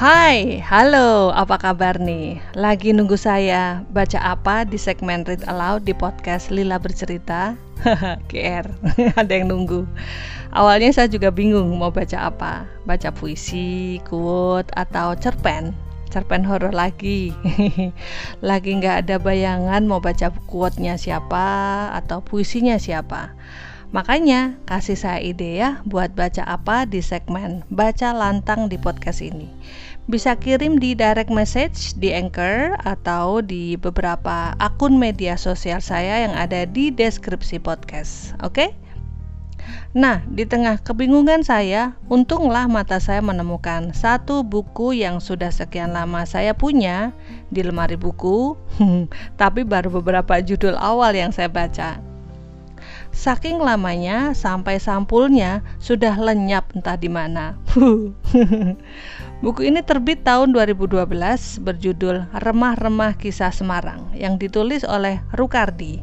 Hai, halo, apa kabar nih? Lagi nunggu saya baca apa di segmen Read Aloud di podcast Lila Bercerita? GR, ada yang nunggu. Awalnya saya juga bingung mau baca apa. Baca puisi, quote, atau cerpen? Cerpen horor lagi. Lagi nggak ada bayangan mau baca quote-nya siapa Atau puisinya siapa Makanya kasih saya ide ya buat baca apa di segmen Baca Lantang di podcast ini bisa kirim di direct message di Anchor atau di beberapa akun media sosial saya yang ada di deskripsi podcast. Oke? Okay? Nah, di tengah kebingungan saya, untunglah mata saya menemukan satu buku yang sudah sekian lama saya punya di lemari buku, tapi baru beberapa judul awal yang saya baca. Saking lamanya sampai sampulnya sudah lenyap entah di mana. Buku ini terbit tahun 2012 berjudul Remah-remah Kisah Semarang yang ditulis oleh Rukardi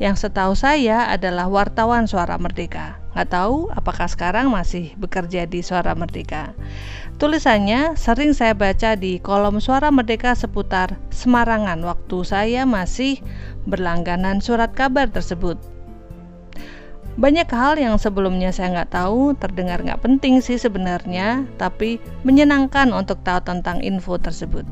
yang setahu saya adalah wartawan Suara Merdeka. Nggak tahu apakah sekarang masih bekerja di Suara Merdeka. Tulisannya sering saya baca di kolom Suara Merdeka seputar Semarangan waktu saya masih berlangganan surat kabar tersebut. Banyak hal yang sebelumnya saya nggak tahu, terdengar nggak penting sih sebenarnya, tapi menyenangkan untuk tahu tentang info tersebut.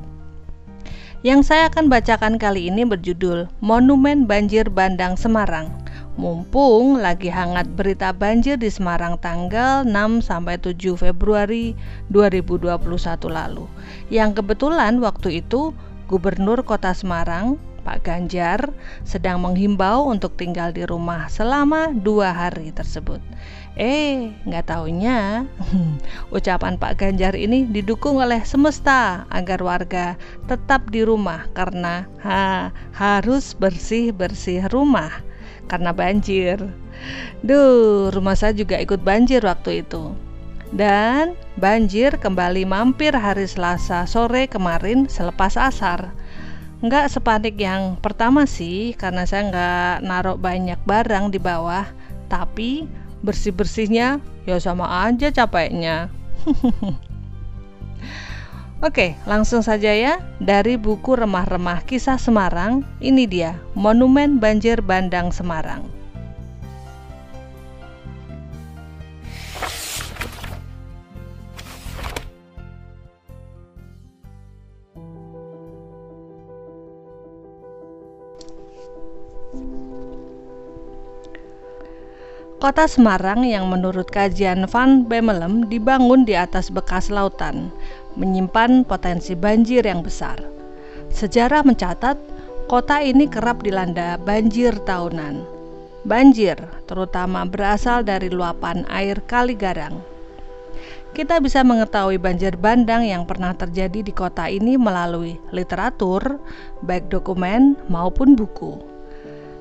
Yang saya akan bacakan kali ini berjudul Monumen Banjir Bandang Semarang. Mumpung lagi hangat berita banjir di Semarang tanggal 6 sampai 7 Februari 2021 lalu. Yang kebetulan waktu itu Gubernur Kota Semarang Pak Ganjar sedang menghimbau untuk tinggal di rumah selama dua hari tersebut. Eh, nggak taunya ucapan Pak Ganjar ini didukung oleh semesta agar warga tetap di rumah karena ha, harus bersih-bersih rumah karena banjir. Duh, rumah saya juga ikut banjir waktu itu. Dan banjir kembali mampir hari Selasa sore kemarin selepas asar. Nggak sepanik yang pertama sih, karena saya nggak naruh banyak barang di bawah, tapi bersih-bersihnya ya sama aja capeknya. Oke, langsung saja ya. Dari buku Remah-remah Kisah Semarang, ini dia Monumen Banjir Bandang Semarang. Kota Semarang yang menurut kajian Van Bemelem dibangun di atas bekas lautan, menyimpan potensi banjir yang besar. Sejarah mencatat, kota ini kerap dilanda banjir tahunan. Banjir terutama berasal dari luapan air Kali Garang. Kita bisa mengetahui banjir bandang yang pernah terjadi di kota ini melalui literatur, baik dokumen maupun buku.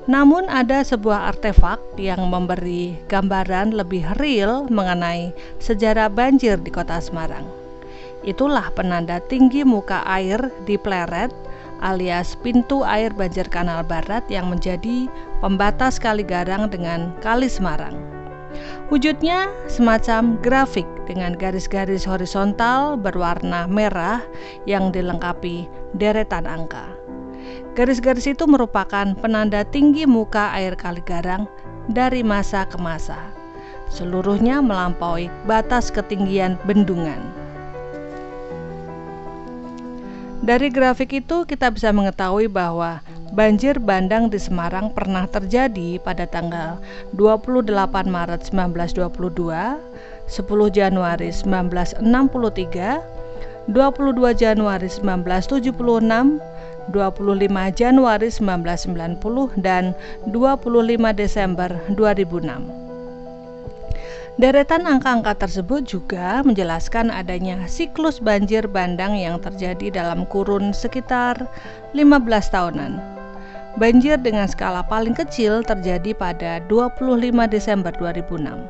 Namun ada sebuah artefak yang memberi gambaran lebih real mengenai sejarah banjir di kota Semarang. Itulah penanda tinggi muka air di Pleret alias pintu air banjir Kanal Barat yang menjadi pembatas Kali Garang dengan Kali Semarang. Wujudnya semacam grafik dengan garis-garis horizontal berwarna merah yang dilengkapi deretan angka. Garis-garis itu merupakan penanda tinggi muka air Kali Garang dari masa ke masa. Seluruhnya melampaui batas ketinggian bendungan. Dari grafik itu kita bisa mengetahui bahwa banjir bandang di Semarang pernah terjadi pada tanggal 28 Maret 1922, 10 Januari 1963, 22 Januari 1976, 25 Januari 1990 dan 25 Desember 2006. Deretan angka-angka tersebut juga menjelaskan adanya siklus banjir bandang yang terjadi dalam kurun sekitar 15 tahunan. Banjir dengan skala paling kecil terjadi pada 25 Desember 2006.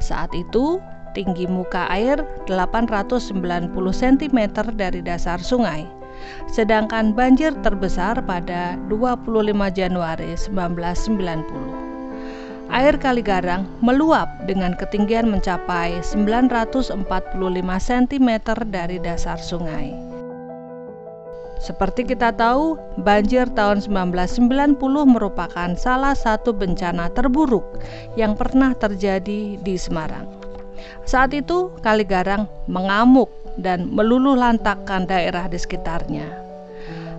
Saat itu, tinggi muka air 890 cm dari dasar sungai sedangkan banjir terbesar pada 25 Januari 1990. air Kali Garang meluap dengan ketinggian mencapai 945 cm dari dasar sungai. Seperti kita tahu, banjir tahun 1990 merupakan salah satu bencana terburuk yang pernah terjadi di Semarang. Saat itu, Kali Garang mengamuk dan meluluh lantakkan daerah di sekitarnya.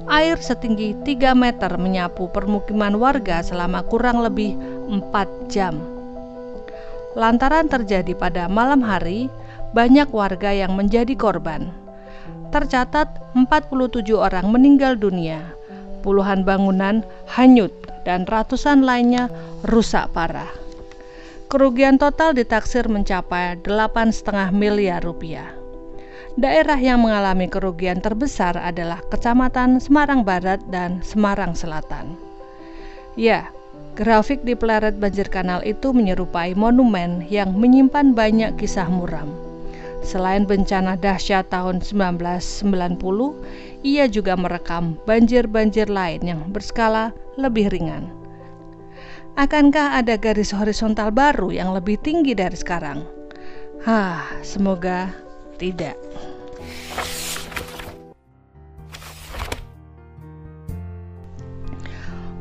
Air setinggi 3 meter menyapu permukiman warga selama kurang lebih 4 jam. Lantaran terjadi pada malam hari, banyak warga yang menjadi korban. Tercatat 47 orang meninggal dunia, puluhan bangunan hanyut dan ratusan lainnya rusak parah. Kerugian total ditaksir mencapai 8,5 miliar rupiah. Daerah yang mengalami kerugian terbesar adalah Kecamatan Semarang Barat dan Semarang Selatan. Ya, grafik di pleret banjir kanal itu menyerupai monumen yang menyimpan banyak kisah muram. Selain bencana dahsyat tahun 1990, ia juga merekam banjir-banjir lain yang berskala lebih ringan. Akankah ada garis horizontal baru yang lebih tinggi dari sekarang? Hah, semoga tidak.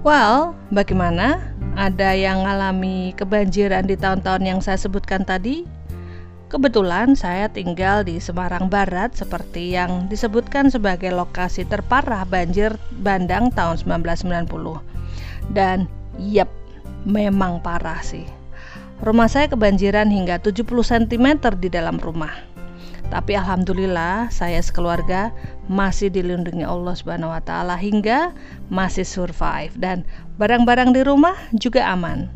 Well, bagaimana? Ada yang mengalami kebanjiran di tahun-tahun yang saya sebutkan tadi? Kebetulan saya tinggal di Semarang Barat seperti yang disebutkan sebagai lokasi terparah banjir bandang tahun 1990. Dan yep, memang parah sih. Rumah saya kebanjiran hingga 70 cm di dalam rumah. Tapi alhamdulillah saya sekeluarga masih dilindungi Allah Subhanahu wa taala hingga masih survive dan barang-barang di rumah juga aman.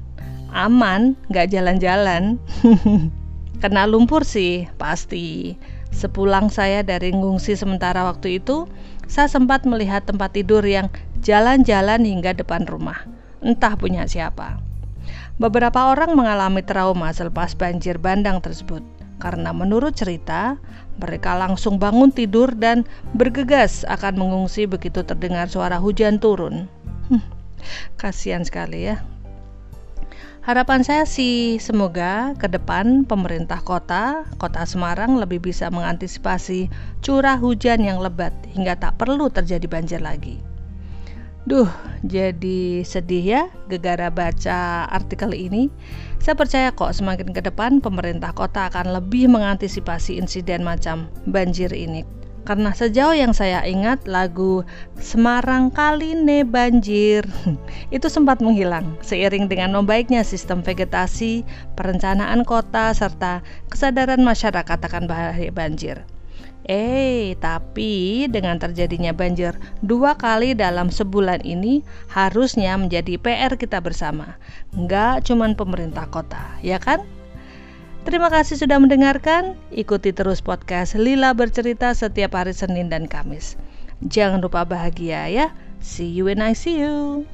Aman, nggak jalan-jalan. Kena lumpur sih, pasti. Sepulang saya dari ngungsi sementara waktu itu, saya sempat melihat tempat tidur yang jalan-jalan hingga depan rumah. Entah punya siapa. Beberapa orang mengalami trauma selepas banjir bandang tersebut karena menurut cerita mereka langsung bangun tidur dan bergegas akan mengungsi begitu terdengar suara hujan turun. Hmm, kasihan sekali ya. Harapan saya sih semoga ke depan pemerintah kota, kota Semarang lebih bisa mengantisipasi curah hujan yang lebat hingga tak perlu terjadi banjir lagi. Duh, jadi sedih ya gegara baca artikel ini. Saya percaya kok semakin ke depan pemerintah kota akan lebih mengantisipasi insiden macam banjir ini. Karena sejauh yang saya ingat lagu Semarang kali ne banjir itu sempat menghilang seiring dengan membaiknya sistem vegetasi, perencanaan kota serta kesadaran masyarakat akan bahaya banjir. Eh, tapi dengan terjadinya banjir dua kali dalam sebulan ini harusnya menjadi PR kita bersama. Nggak cuma pemerintah kota, ya kan? Terima kasih sudah mendengarkan. Ikuti terus podcast Lila bercerita setiap hari Senin dan Kamis. Jangan lupa bahagia ya. See you when I see you.